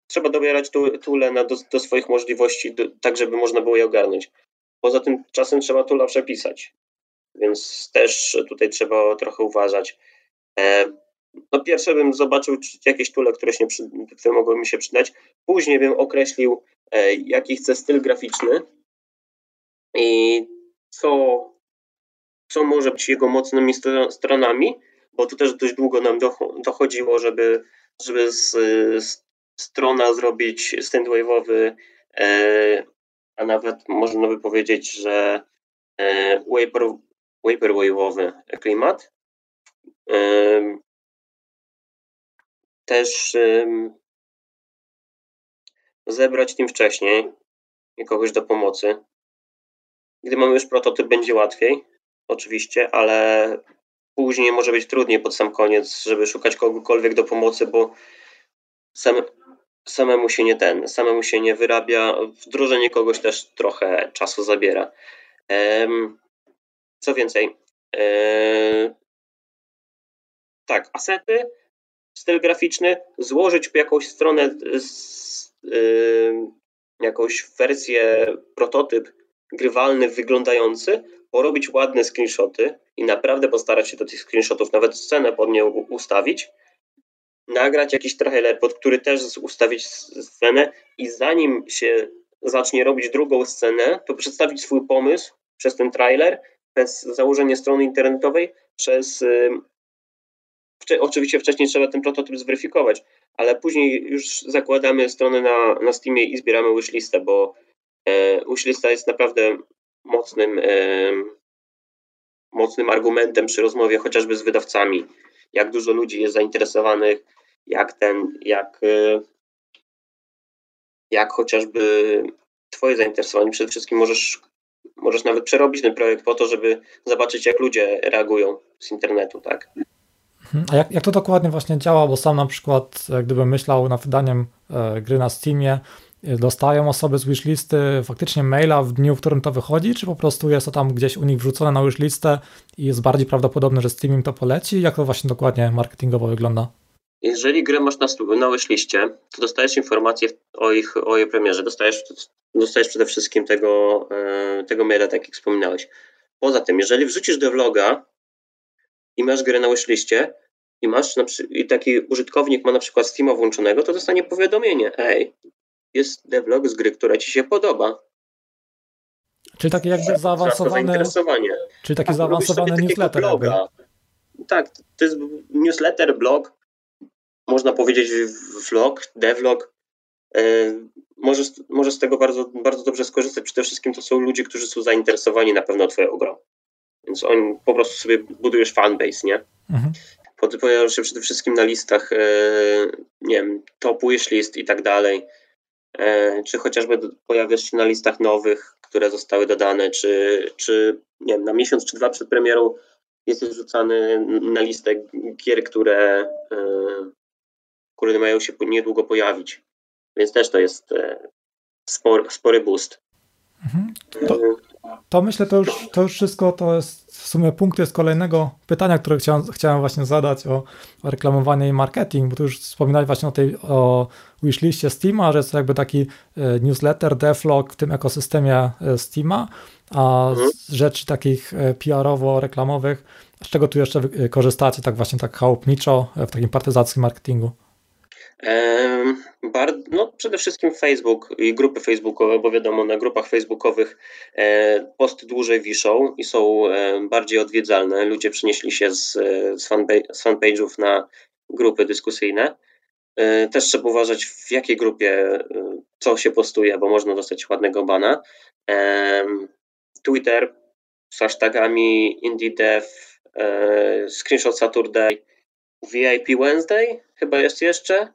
trzeba dobierać tule do, do swoich możliwości, do, tak żeby można było je ogarnąć. Poza tym czasem trzeba tula przepisać, więc też tutaj trzeba trochę uważać. E, no pierwsze bym zobaczył jakieś tule, które, się, które mogły mi się przydać. Później bym określił, e, jaki chcę styl graficzny i co, co może być jego mocnymi stronami, bo tu też dość długo nam dochodziło, żeby, żeby z, z strona zrobić standwave'owy, e, a nawet można by powiedzieć, że vaporwave'owy klimat. Też zebrać tym wcześniej kogoś do pomocy. Gdy mamy już prototyp, będzie łatwiej, oczywiście, ale później może być trudniej pod sam koniec, żeby szukać kogokolwiek do pomocy, bo sam, samemu się nie ten, samemu się nie wyrabia. Wdrożenie kogoś też trochę czasu zabiera. Co więcej, e, tak, asety, styl graficzny, złożyć jakąś stronę, z, jakąś wersję, prototyp grywalny, wyglądający, porobić ładne screenshoty i naprawdę postarać się do tych screenshotów, nawet scenę pod nie ustawić, nagrać jakiś trailer, pod który też ustawić scenę i zanim się zacznie robić drugą scenę, to przedstawić swój pomysł przez ten trailer, przez założenie strony internetowej, przez oczywiście wcześniej trzeba ten prototyp zweryfikować, ale później już zakładamy stronę na, na Steamie i zbieramy wishlistę, bo e, wishlista jest naprawdę mocnym, e, mocnym argumentem przy rozmowie chociażby z wydawcami, jak dużo ludzi jest zainteresowanych, jak ten, jak, e, jak chociażby twoje zainteresowanie, przede wszystkim możesz, możesz nawet przerobić ten projekt po to, żeby zobaczyć, jak ludzie reagują z internetu, tak? Mhm. A jak, jak to dokładnie właśnie działa? Bo sam na przykład, gdybym myślał nad wydaniem e, gry na Steamie, e, dostają osoby z wishlisty faktycznie maila w dniu, w którym to wychodzi, czy po prostu jest to tam gdzieś u nich wrzucone na wishlistę i jest bardziej prawdopodobne, że Steam im to poleci? Jak to właśnie dokładnie marketingowo wygląda? Jeżeli grę masz na, na wishliście, to dostajesz informację o ich, o jej premierze. Dostajesz, dostajesz przede wszystkim tego, e, tego maila, tak jak wspominałeś. Poza tym, jeżeli wrzucisz do vloga i masz grę na wishliście i masz i taki użytkownik ma na przykład Steama włączonego, to dostanie powiadomienie, ej, jest devlog z gry, która ci się podoba. Czyli taki jakby zaawansowany, czyli taki tak, zaawansowany newsletter. Bloga. Tak, to jest newsletter, blog, można powiedzieć vlog, devlog. E, możesz, możesz z tego bardzo, bardzo dobrze skorzystać. Przede wszystkim to są ludzie, którzy są zainteresowani na pewno twoją grą. Więc on po prostu sobie budujesz fanbase, nie? Mhm. Pojawiasz się przede wszystkim na listach, e, nie wiem, top wishlist i tak dalej. E, czy chociażby pojawiasz się na listach nowych, które zostały dodane, czy, czy nie wiem, na miesiąc czy dwa przed premierą jesteś rzucany na listę gier, które, e, które mają się niedługo pojawić. Więc też to jest spory, spory boost. Mhm. To, to myślę, to już, to już wszystko to jest w sumie punkty z kolejnego pytania, które chciałem, chciałem właśnie zadać o, o reklamowanie i marketing, bo tu już wspominałeś właśnie o tej o wishliście Steama, że jest to jakby taki e, newsletter, devlog w tym ekosystemie e, Steama, a mhm. z rzeczy takich e, PR-owo-reklamowych, z czego tu jeszcze korzystacie tak właśnie tak chałupniczo w takim partyzackim marketingu? No, przede wszystkim Facebook i grupy facebookowe, bo wiadomo, na grupach facebookowych e, posty dłużej wiszą i są e, bardziej odwiedzalne. Ludzie przenieśli się z, z fanpage'ów na grupy dyskusyjne. E, też trzeba uważać, w jakiej grupie co się postuje, bo można dostać ładnego bana. Twitter z hashtagami IndieDev, Screenshot Saturday, VIP Wednesday chyba jest jeszcze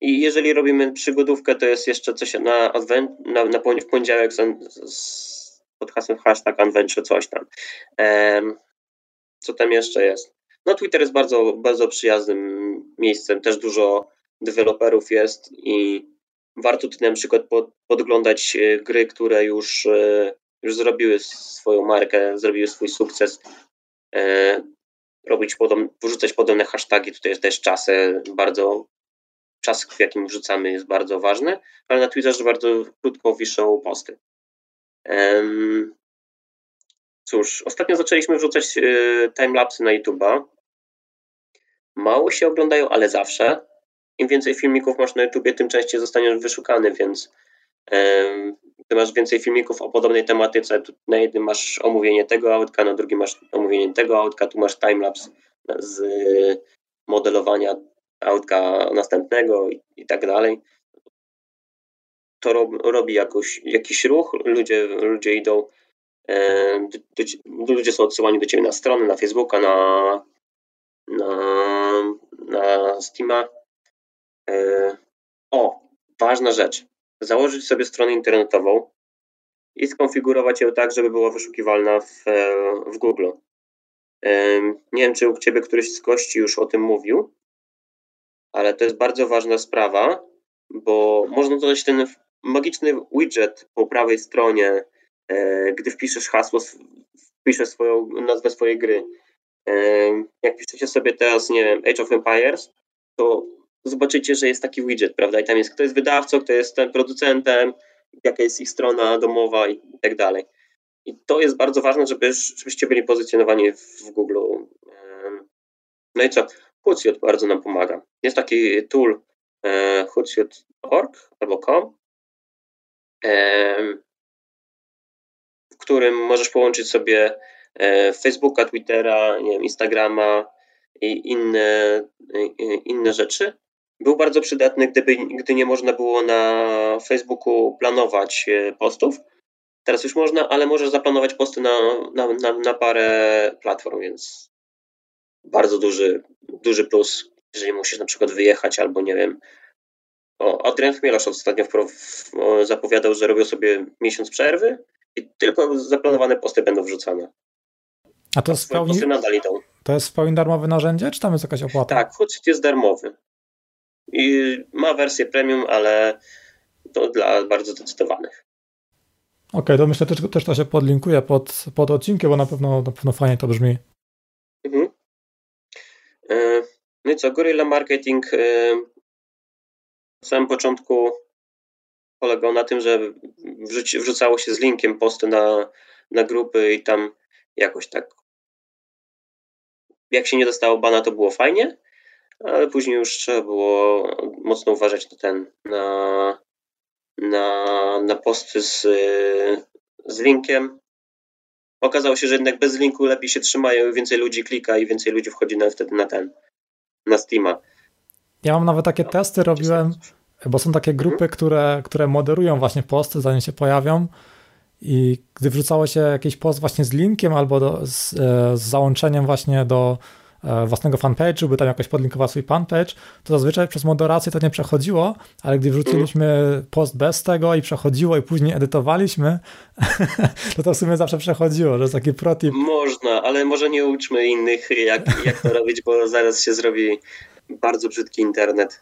i jeżeli robimy przygodówkę, to jest jeszcze coś na, advent, na, na poniedziałek z, z, pod hasłem hashtag adventure coś tam. Co tam jeszcze jest? No Twitter jest bardzo, bardzo przyjaznym miejscem, też dużo deweloperów jest i warto tutaj na przykład pod, podglądać e, gry, które już, e, już zrobiły swoją markę, zrobiły swój sukces, e, robić podobne, wrzucać podobne hasztagi, tutaj jest też czasy bardzo czas, w jakim wrzucamy jest bardzo ważny, ale na Twitterze bardzo krótko wiszą posty. Cóż, ostatnio zaczęliśmy wrzucać e, timelapsy na YouTube'a. Mało się oglądają, ale zawsze. Im więcej filmików masz na YouTubie, tym częściej zostaniesz wyszukany, więc ty masz więcej filmików o podobnej tematyce. Na jednym masz omówienie tego autka, na drugim masz omówienie tego autka, tu masz timelapse z modelowania autka następnego i, i tak dalej. To rob, robi jakoś, jakiś ruch, ludzie, ludzie idą, e, do, do, ludzie są odsyłani do Ciebie na stronę, na Facebooka, na, na, na Steama. E, o, ważna rzecz. Założyć sobie stronę internetową i skonfigurować ją tak, żeby była wyszukiwalna w, w Google. Nie wiem, czy u Ciebie któryś z gości już o tym mówił, ale to jest bardzo ważna sprawa, bo można dodać ten magiczny widget po prawej stronie, e, gdy wpiszesz hasło, wpiszesz swoją nazwę swojej gry. Jak piszecie sobie teraz, nie wiem, Age of Empires, to zobaczycie, że jest taki widget, prawda? I tam jest, kto jest wydawcą, kto jest ten producentem, jaka jest ich strona domowa i tak dalej. I to jest bardzo ważne, żeby, żebyście byli pozycjonowani w Google. No i co? Hootsuite bardzo nam pomaga. Jest taki tool e, hootsuite.org albo com, w którym możesz połączyć sobie e, Facebooka, Twittera, nie wiem, Instagrama i inne, inne rzeczy. Był bardzo przydatny, gdyby, gdy nie można było na Facebooku planować e, postów. Teraz już można, ale możesz zaplanować posty na, na, na, na parę platform, więc bardzo duży, duży plus, jeżeli musisz na przykład wyjechać albo nie wiem. O, Adrian Chmielarz ostatnio zapowiadał, że robią sobie miesiąc przerwy i tylko zaplanowane posty będą wrzucane. A to jest, w pełni, to jest w pełni darmowe narzędzie, czy tam jest jakaś opłata? Tak, Hootsuite jest darmowy. I ma wersję premium, ale to dla bardzo zdecydowanych. Okej, okay, to myślę, że też, też to się podlinkuje pod, pod odcinkiem, bo na pewno, na pewno fajnie to brzmi. E, no i co, Gorilla Marketing e, w samym początku polegał na tym, że wrzucało się z linkiem posty na, na grupy i tam jakoś tak jak się nie dostało bana, to było fajnie, ale później już trzeba było mocno uważać na ten, na, na, na posty z, z linkiem. Okazało się, że jednak bez linku lepiej się trzymają, więcej ludzi klika i więcej ludzi wchodzi na, wtedy na ten, na Steama. Ja mam nawet takie no, testy, robiłem, bo są takie grupy, mhm. które, które moderują właśnie posty, zanim się pojawią. I gdy wrzucało się jakiś post właśnie z linkiem albo do, z, e, z załączeniem właśnie do, własnego fanpage'u, by tam jakoś podlinkował swój fanpage, to zazwyczaj przez moderację to nie przechodziło, ale gdy wrzuciliśmy post bez tego i przechodziło i później edytowaliśmy, to to w sumie zawsze przechodziło, że jest taki protip. Można, ale może nie uczmy innych, jak, jak to robić, bo zaraz się zrobi bardzo brzydki internet.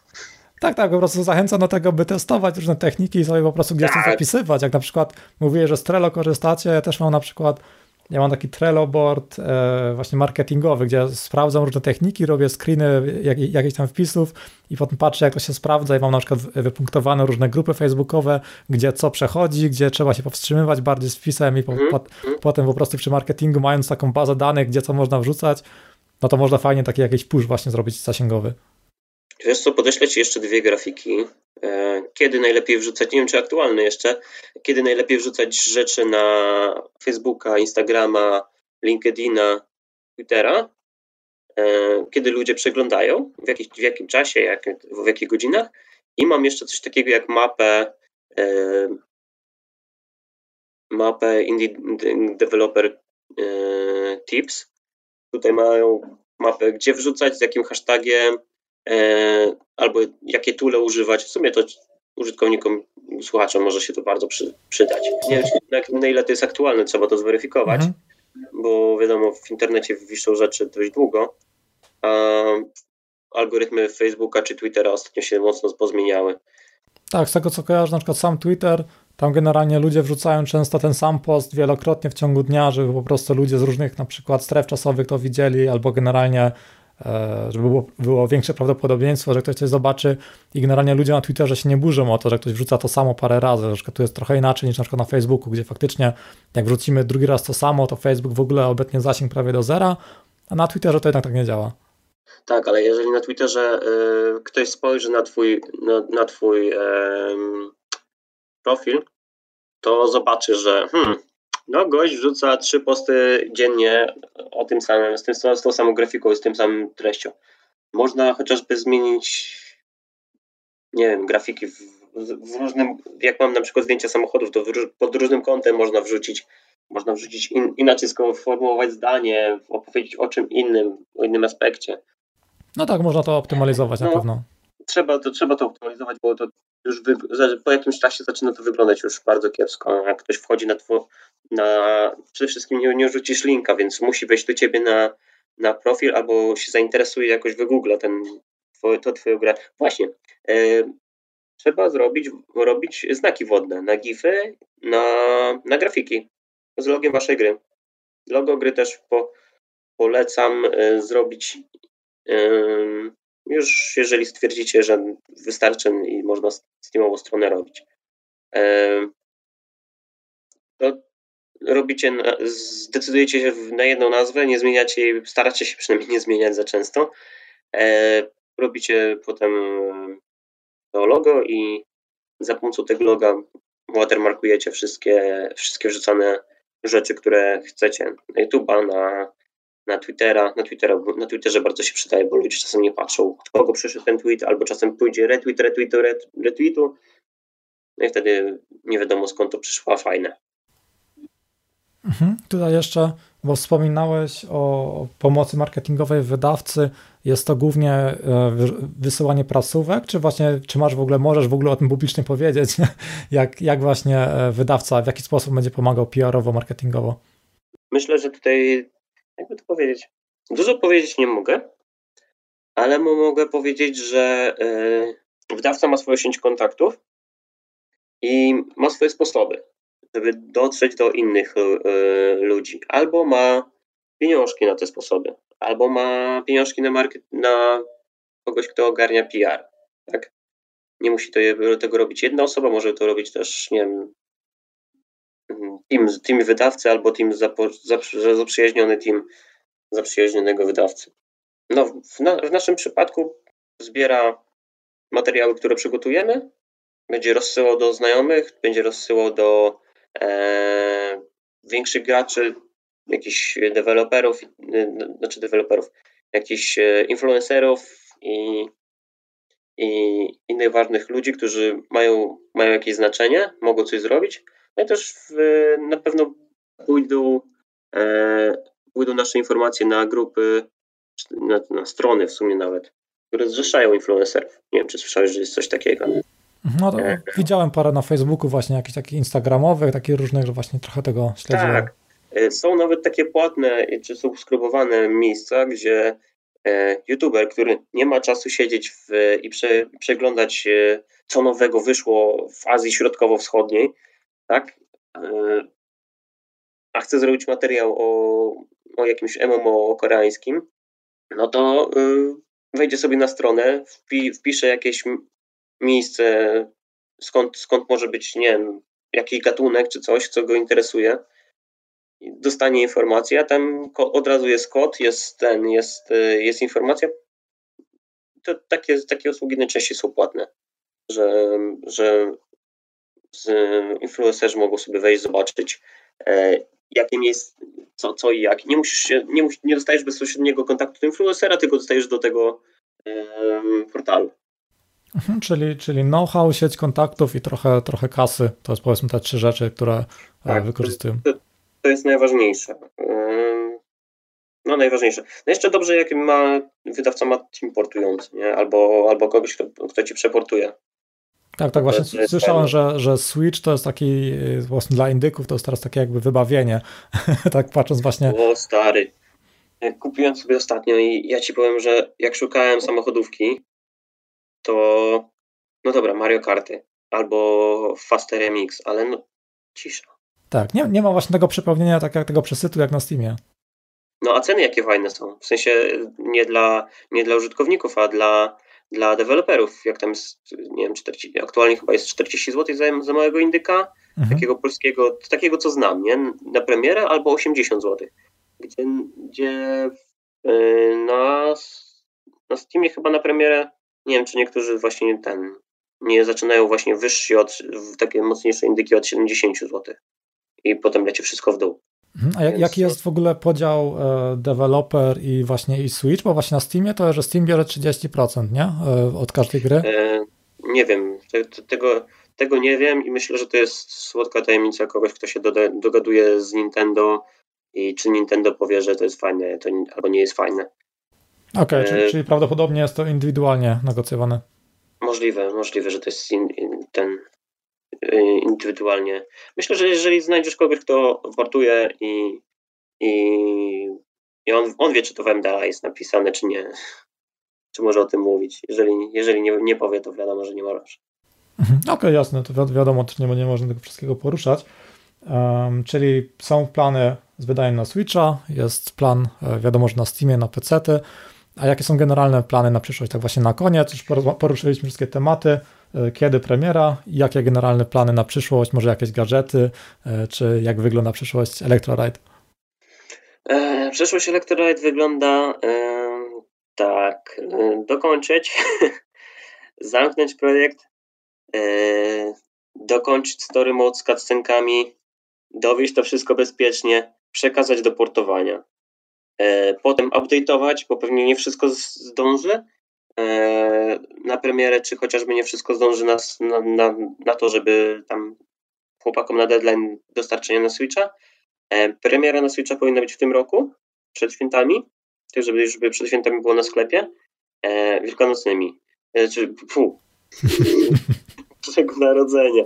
Tak, tak, po prostu zachęcam do tego, by testować różne techniki i sobie po prostu gdzieś tak. zapisywać. Jak na przykład mówię, że z Trello korzystacie, ja też mam na przykład ja mam taki Trello board e, właśnie marketingowy, gdzie sprawdzam różne techniki, robię screeny jak, jakichś tam wpisów i potem patrzę, jak to się sprawdza i mam na przykład wypunktowane różne grupy facebookowe, gdzie co przechodzi, gdzie trzeba się powstrzymywać bardziej z wpisem i po, -hmm. po, potem po prostu przy marketingu mając taką bazę danych, gdzie co można wrzucać, no to można fajnie taki jakiś push właśnie zrobić zasięgowy. Wiesz co, podeślę Ci jeszcze dwie grafiki. E, kiedy najlepiej wrzucać, nie wiem czy aktualne jeszcze, kiedy najlepiej wrzucać rzeczy na Facebooka, Instagrama, LinkedIna, Twittera, e, kiedy ludzie przeglądają, w, jakich, w jakim czasie, jak, w jakich godzinach. I mam jeszcze coś takiego jak mapę e, mapę Indie Developer Tips. Tutaj mają mapę, gdzie wrzucać, z jakim hashtagiem, albo jakie tule używać. W sumie to użytkownikom, słuchaczom może się to bardzo przy, przydać. Nie wiem, na ile to jest aktualne, trzeba to zweryfikować, mhm. bo wiadomo, w internecie wiszą rzeczy dość długo, a algorytmy Facebooka czy Twittera ostatnio się mocno pozmieniały. Tak, z tego co kojarzę, na przykład sam Twitter, tam generalnie ludzie wrzucają często ten sam post wielokrotnie w ciągu dnia, żeby po prostu ludzie z różnych na przykład stref czasowych to widzieli, albo generalnie E, żeby było, było, większe prawdopodobieństwo, że ktoś coś zobaczy i generalnie ludzie na Twitterze się nie burzą o to, że ktoś wrzuca to samo parę razy, że tu jest trochę inaczej niż na przykład na Facebooku, gdzie faktycznie jak wrzucimy drugi raz to samo, to Facebook w ogóle obecnie zasięg prawie do zera, a na Twitterze to jednak tak nie działa. Tak, ale jeżeli na Twitterze y, ktoś spojrzy na twój, na, na twój y, profil, to zobaczy, że hmm, no, gość wrzuca trzy posty dziennie o tym samym, z, tym, z tą samą grafiką, z tym samym treścią. Można chociażby zmienić, nie wiem, grafiki w, w różnym, jak mam na przykład zdjęcia samochodów, to w, pod różnym kątem można wrzucić, można wrzucić in, inaczej sformułować zdanie, opowiedzieć o czym innym, o innym aspekcie. No tak, można to optymalizować no, na pewno. Trzeba to, trzeba to optymalizować, bo to już wy, po jakimś czasie zaczyna to wyglądać już bardzo kiepsko. Jak ktoś wchodzi na, two, na przede wszystkim nie, nie rzucisz linka, więc musi wejść do ciebie na, na profil albo się zainteresuje jakoś wygoogla ten, to twoją grę. Właśnie, e, trzeba zrobić, robić znaki wodne na gify, na, na grafiki z logiem waszej gry. Logo gry też po, polecam e, zrobić już jeżeli stwierdzicie, że wystarczy i można Steamową stronę robić. To robicie, zdecydujecie się na jedną nazwę, nie zmieniacie jej, staracie się przynajmniej nie zmieniać za często. Robicie potem to logo i za pomocą tego loga watermarkujecie wszystkie, wszystkie wrzucane rzeczy, które chcecie na YouTube'a, na, na Twittera. Na, Twittera. na Twitterze bardzo się przydaje, bo ludzie czasem nie patrzą, od kogo przyszedł ten tweet, albo czasem pójdzie retweet, retweetu, retweetu. No i wtedy nie wiadomo skąd to przyszło, fajne. Mhm. Tutaj jeszcze, bo wspominałeś o pomocy marketingowej wydawcy, jest to głównie e, wysyłanie prasówek, czy właśnie, czy masz w ogóle, możesz w ogóle o tym publicznie powiedzieć, jak, jak właśnie e, wydawca, w jaki sposób będzie pomagał PR-owo, marketingowo? Myślę, że tutaj, jakby to powiedzieć, dużo powiedzieć nie mogę, ale mogę powiedzieć, że e, wydawca ma swoją sieć kontaktów i ma swoje sposoby żeby dotrzeć do innych e, ludzi. Albo ma pieniążki na te sposoby, albo ma pieniążki na, market, na kogoś, kto ogarnia PR. Tak? Nie musi to, tego robić jedna osoba, może to robić też, nie wiem, team, team wydawcy albo team zapo, zaprzyjaźniony team zaprzyjaźnionego wydawcy. No, w, na, w naszym przypadku zbiera materiały, które przygotujemy, będzie rozsyłał do znajomych, będzie rozsyłał do e, większych graczy, jakichś deweloperów, e, znaczy deweloperów, jakichś e, influencerów i, i innych ważnych ludzi, którzy mają, mają jakieś znaczenie, mogą coś zrobić. No i też w, na pewno pójdą, e, pójdą nasze informacje na grupy, na, na strony w sumie nawet, które zrzeszają influencerów. Nie wiem, czy słyszałeś, że jest coś takiego. No to widziałem parę na Facebooku właśnie jakichś takich instagramowych, takich różnych, że właśnie trochę tego śledziłem. Tak. E, są nawet takie płatne czy subskrybowane miejsca, gdzie e, youtuber, który nie ma czasu siedzieć w, i prze, przeglądać e, co nowego wyszło w Azji Środkowo-Wschodniej, tak? A chce zrobić materiał o, o jakimś MMO koreańskim, no to wejdzie sobie na stronę, wpi, wpisze jakieś miejsce, skąd, skąd może być, nie wiem, jakiś gatunek czy coś, co go interesuje. Dostanie informację, a tam od razu jest kod, jest ten, jest, y, jest informacja. To takie, takie usługi najczęściej są płatne, że, że influencerzy mogą sobie wejść, zobaczyć, e, jakie miejsce, co, co i jak. Nie musisz się, nie, nie dostajesz bezpośredniego kontaktu do influencera, tylko dostajesz do tego portalu. Mhm, czyli, czyli know-how, sieć kontaktów i trochę, trochę kasy. To jest powiedzmy te trzy rzeczy, które e, tak, wykorzystują. To, to, jest najważniejsze. No najważniejsze. No jeszcze dobrze, jak ma wydawca ma team portujący, nie? Albo, albo kogoś, kto, kto ci przeportuje. Tak, tak, właśnie słyszałem, że, że Switch to jest taki e, właśnie dla indyków, to jest teraz takie jakby wybawienie. tak patrząc właśnie. O stary. Kupiłem sobie ostatnio i ja ci powiem, że jak szukałem samochodówki, to no dobra, Mario Karty albo Faster MX, ale no cisza. Tak, nie, nie ma właśnie tego przepełnienia, tak jak tego przesytu jak na Steamie. No a ceny jakie fajne są, w sensie nie dla, nie dla użytkowników, a dla, dla deweloperów, jak tam jest, nie wiem, 40, aktualnie chyba jest 40 zł za, za małego indyka, mhm. takiego polskiego, takiego co znam, nie, na premierę albo 80 zł, gdzie, gdzie yy, na, na Steamie chyba na premierę nie wiem, czy niektórzy właśnie ten nie zaczynają właśnie wyżsi od takie mocniejsze indyki od 70 zł i potem leci wszystko w dół. Mhm. A Więc... jaki jest w ogóle podział e, deweloper i właśnie i Switch? Bo właśnie na Steamie to, że Steam bierze 30%, nie? E, od każdej gry? E, nie wiem. Te, te, tego, tego nie wiem i myślę, że to jest słodka tajemnica kogoś, kto się dogaduje z Nintendo i czy Nintendo powie, że to jest fajne, to, albo nie jest fajne. Okej, okay, czyli, czyli, prawdopodobnie jest to indywidualnie negocjowane. Możliwe, możliwe, że to jest in, in, ten indywidualnie. Myślę, że jeżeli znajdziesz kogoś, kto wartuje i, i, I on, on wie, czy to w MDA jest napisane, czy nie. Czy może o tym mówić. Jeżeli, jeżeli nie, nie powie, to wiadomo, że nie możesz. Mhm. Okej, okay, jasne, to wi wiadomo, że nie, nie można tego wszystkiego poruszać. Um, czyli są plany z wydaniem na Switcha, jest plan, e, wiadomo, że na Steamie, na PC. -ty. A jakie są generalne plany na przyszłość? Tak właśnie na koniec, już poruszyliśmy wszystkie tematy. E, kiedy premiera? Jakie generalne plany na przyszłość? Może jakieś gadżety? E, czy jak wygląda przyszłość Electroride? E, przyszłość Electroride wygląda tak. Dokończyć, zamknąć projekt, dokończyć story mode z cutscenkami, dowieść to wszystko bezpiecznie, przekazać do portowania. Potem update'ować, bo pewnie nie wszystko zdąży e, na premierę, czy chociażby nie wszystko zdąży nas na, na, na to, żeby tam chłopakom na deadline dostarczenia na Switcha. E, premiera na Switcha powinna być w tym roku, przed świętami, tak żeby już przed świętami było na sklepie, wielkanocnymi, czy fu, Bożego Narodzenia.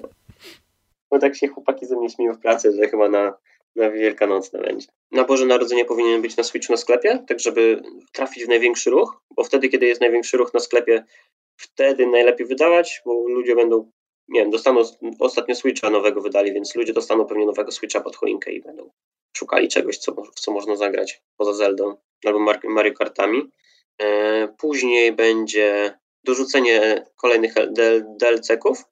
No tak się chłopaki ze mnie śmieją w pracy, że chyba na na Wielkanocne będzie. Na Boże Narodzenie powinien być na Switchu na sklepie, tak żeby trafić w największy ruch, bo wtedy, kiedy jest największy ruch na sklepie, wtedy najlepiej wydawać, bo ludzie będą, nie wiem, dostaną, ostatnio Switcha nowego wydali, więc ludzie dostaną pewnie nowego Switcha pod choinkę i będą szukali czegoś, co, w co można zagrać poza Zeldą albo Mario Kartami. E, później będzie dorzucenie kolejnych DLC-ków,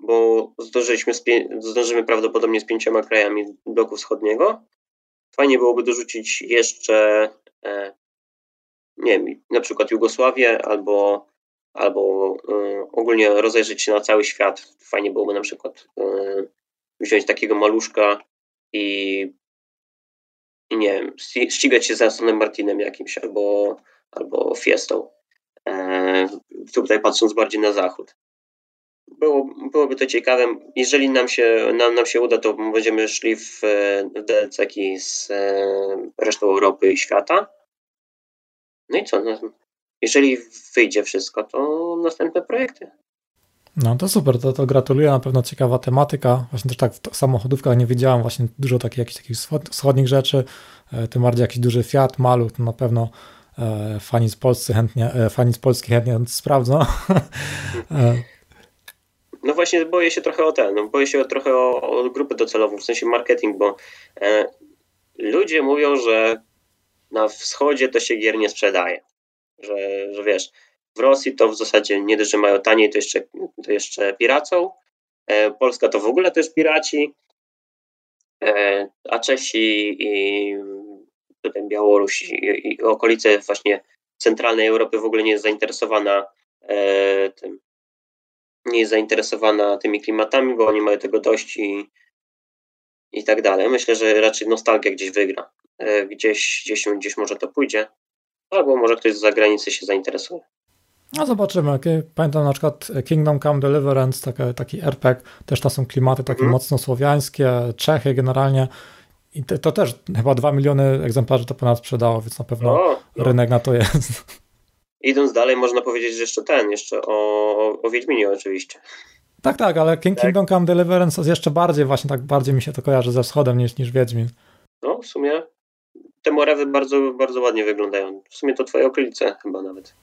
bo zdążyliśmy zdążymy prawdopodobnie z pięcioma krajami bloku wschodniego. Fajnie byłoby dorzucić jeszcze, e, nie wiem, na przykład Jugosławię albo, albo e, ogólnie rozejrzeć się na cały świat. Fajnie byłoby na przykład e, wziąć takiego maluszka i, i nie wiem, ścigać się z Astonem Martinem jakimś albo, albo Fiestą. Tutaj patrząc bardziej na zachód było, byłoby to ciekawe. Jeżeli nam się, nam, nam się uda, to będziemy szli w, w dlc z e, resztą Europy i świata. No i co? No, jeżeli wyjdzie wszystko, to następne projekty. No to super, to, to gratuluję, na pewno ciekawa tematyka. Właśnie też tak w samochodówkach nie widziałem właśnie dużo takich jakichś takich wschodnich rzeczy, e, tym bardziej jakiś duży Fiat, maluch, to na pewno e, fani z Polski chętnie, fani z Polski chętnie sprawdzą. No właśnie boję się trochę o ten, no boję się trochę o, o grupę docelową, w sensie marketing, bo e, ludzie mówią, że na wschodzie to się gier nie sprzedaje. Że, że wiesz, w Rosji to w zasadzie nie dość, że mają taniej, to jeszcze, to jeszcze piracą. E, Polska to w ogóle też piraci. E, a Czesi i potem Białoruś i, i okolice właśnie centralnej Europy w ogóle nie jest zainteresowana e, tym nie jest zainteresowana tymi klimatami, bo oni mają tego dość i, i tak dalej. Myślę, że raczej nostalgia gdzieś wygra. E, gdzieś, gdzieś, gdzieś może to pójdzie, albo może ktoś z zagranicy się zainteresuje. No zobaczymy. Pamiętam na przykład Kingdom Come Deliverance, taki, taki RPG, też tam są klimaty takie mm. mocno słowiańskie, Czechy generalnie. I to, to, też chyba 2 miliony egzemplarzy to ponad sprzedało, więc na pewno o, no. rynek na to jest. Idąc dalej, można powiedzieć, jeszcze ten, jeszcze o, o Wiedźminie oczywiście. Tak, tak, ale King, tak. Kingdom Come Deliverance jest jeszcze bardziej, właśnie tak bardziej mi się to kojarzy ze wschodem niż, niż Wiedźmin. No, w sumie te morewy bardzo, bardzo ładnie wyglądają. W sumie to twoje okolice chyba nawet.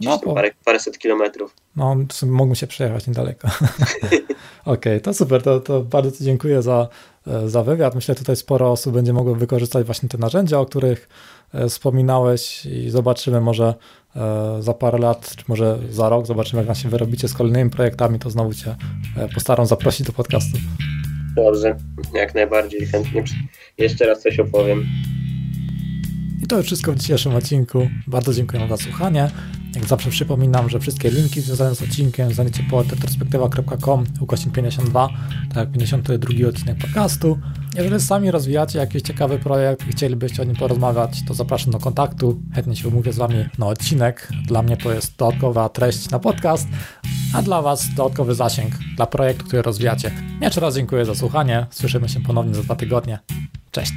No, po... parę, paręset kilometrów. No, mógłbym się przejechać niedaleko. Okej, okay, to super, to, to bardzo Ci dziękuję za, e, za wywiad. Myślę, że tutaj sporo osób będzie mogło wykorzystać właśnie te narzędzia, o których e, wspominałeś i zobaczymy może za parę lat, czy może za rok, zobaczymy jak się wyrobicie z kolejnymi projektami, to znowu Cię postaram zaprosić do podcastu. Dobrze, jak najbardziej chętnie. Jeszcze raz coś opowiem. I to już wszystko w dzisiejszym odcinku. Bardzo dziękuję za słuchanie. Jak zawsze przypominam, że wszystkie linki związane z odcinkiem znajdziecie po retrospektywa.com ukośnik 52, tak jak 52 odcinek podcastu. Jeżeli sami rozwijacie jakiś ciekawy projekt i chcielibyście o nim porozmawiać, to zapraszam do kontaktu. Chętnie się umówię z Wami na odcinek. Dla mnie to jest dodatkowa treść na podcast, a dla Was dodatkowy zasięg dla projektu, który rozwijacie. Jeszcze raz dziękuję za słuchanie. Słyszymy się ponownie za dwa tygodnie. Cześć.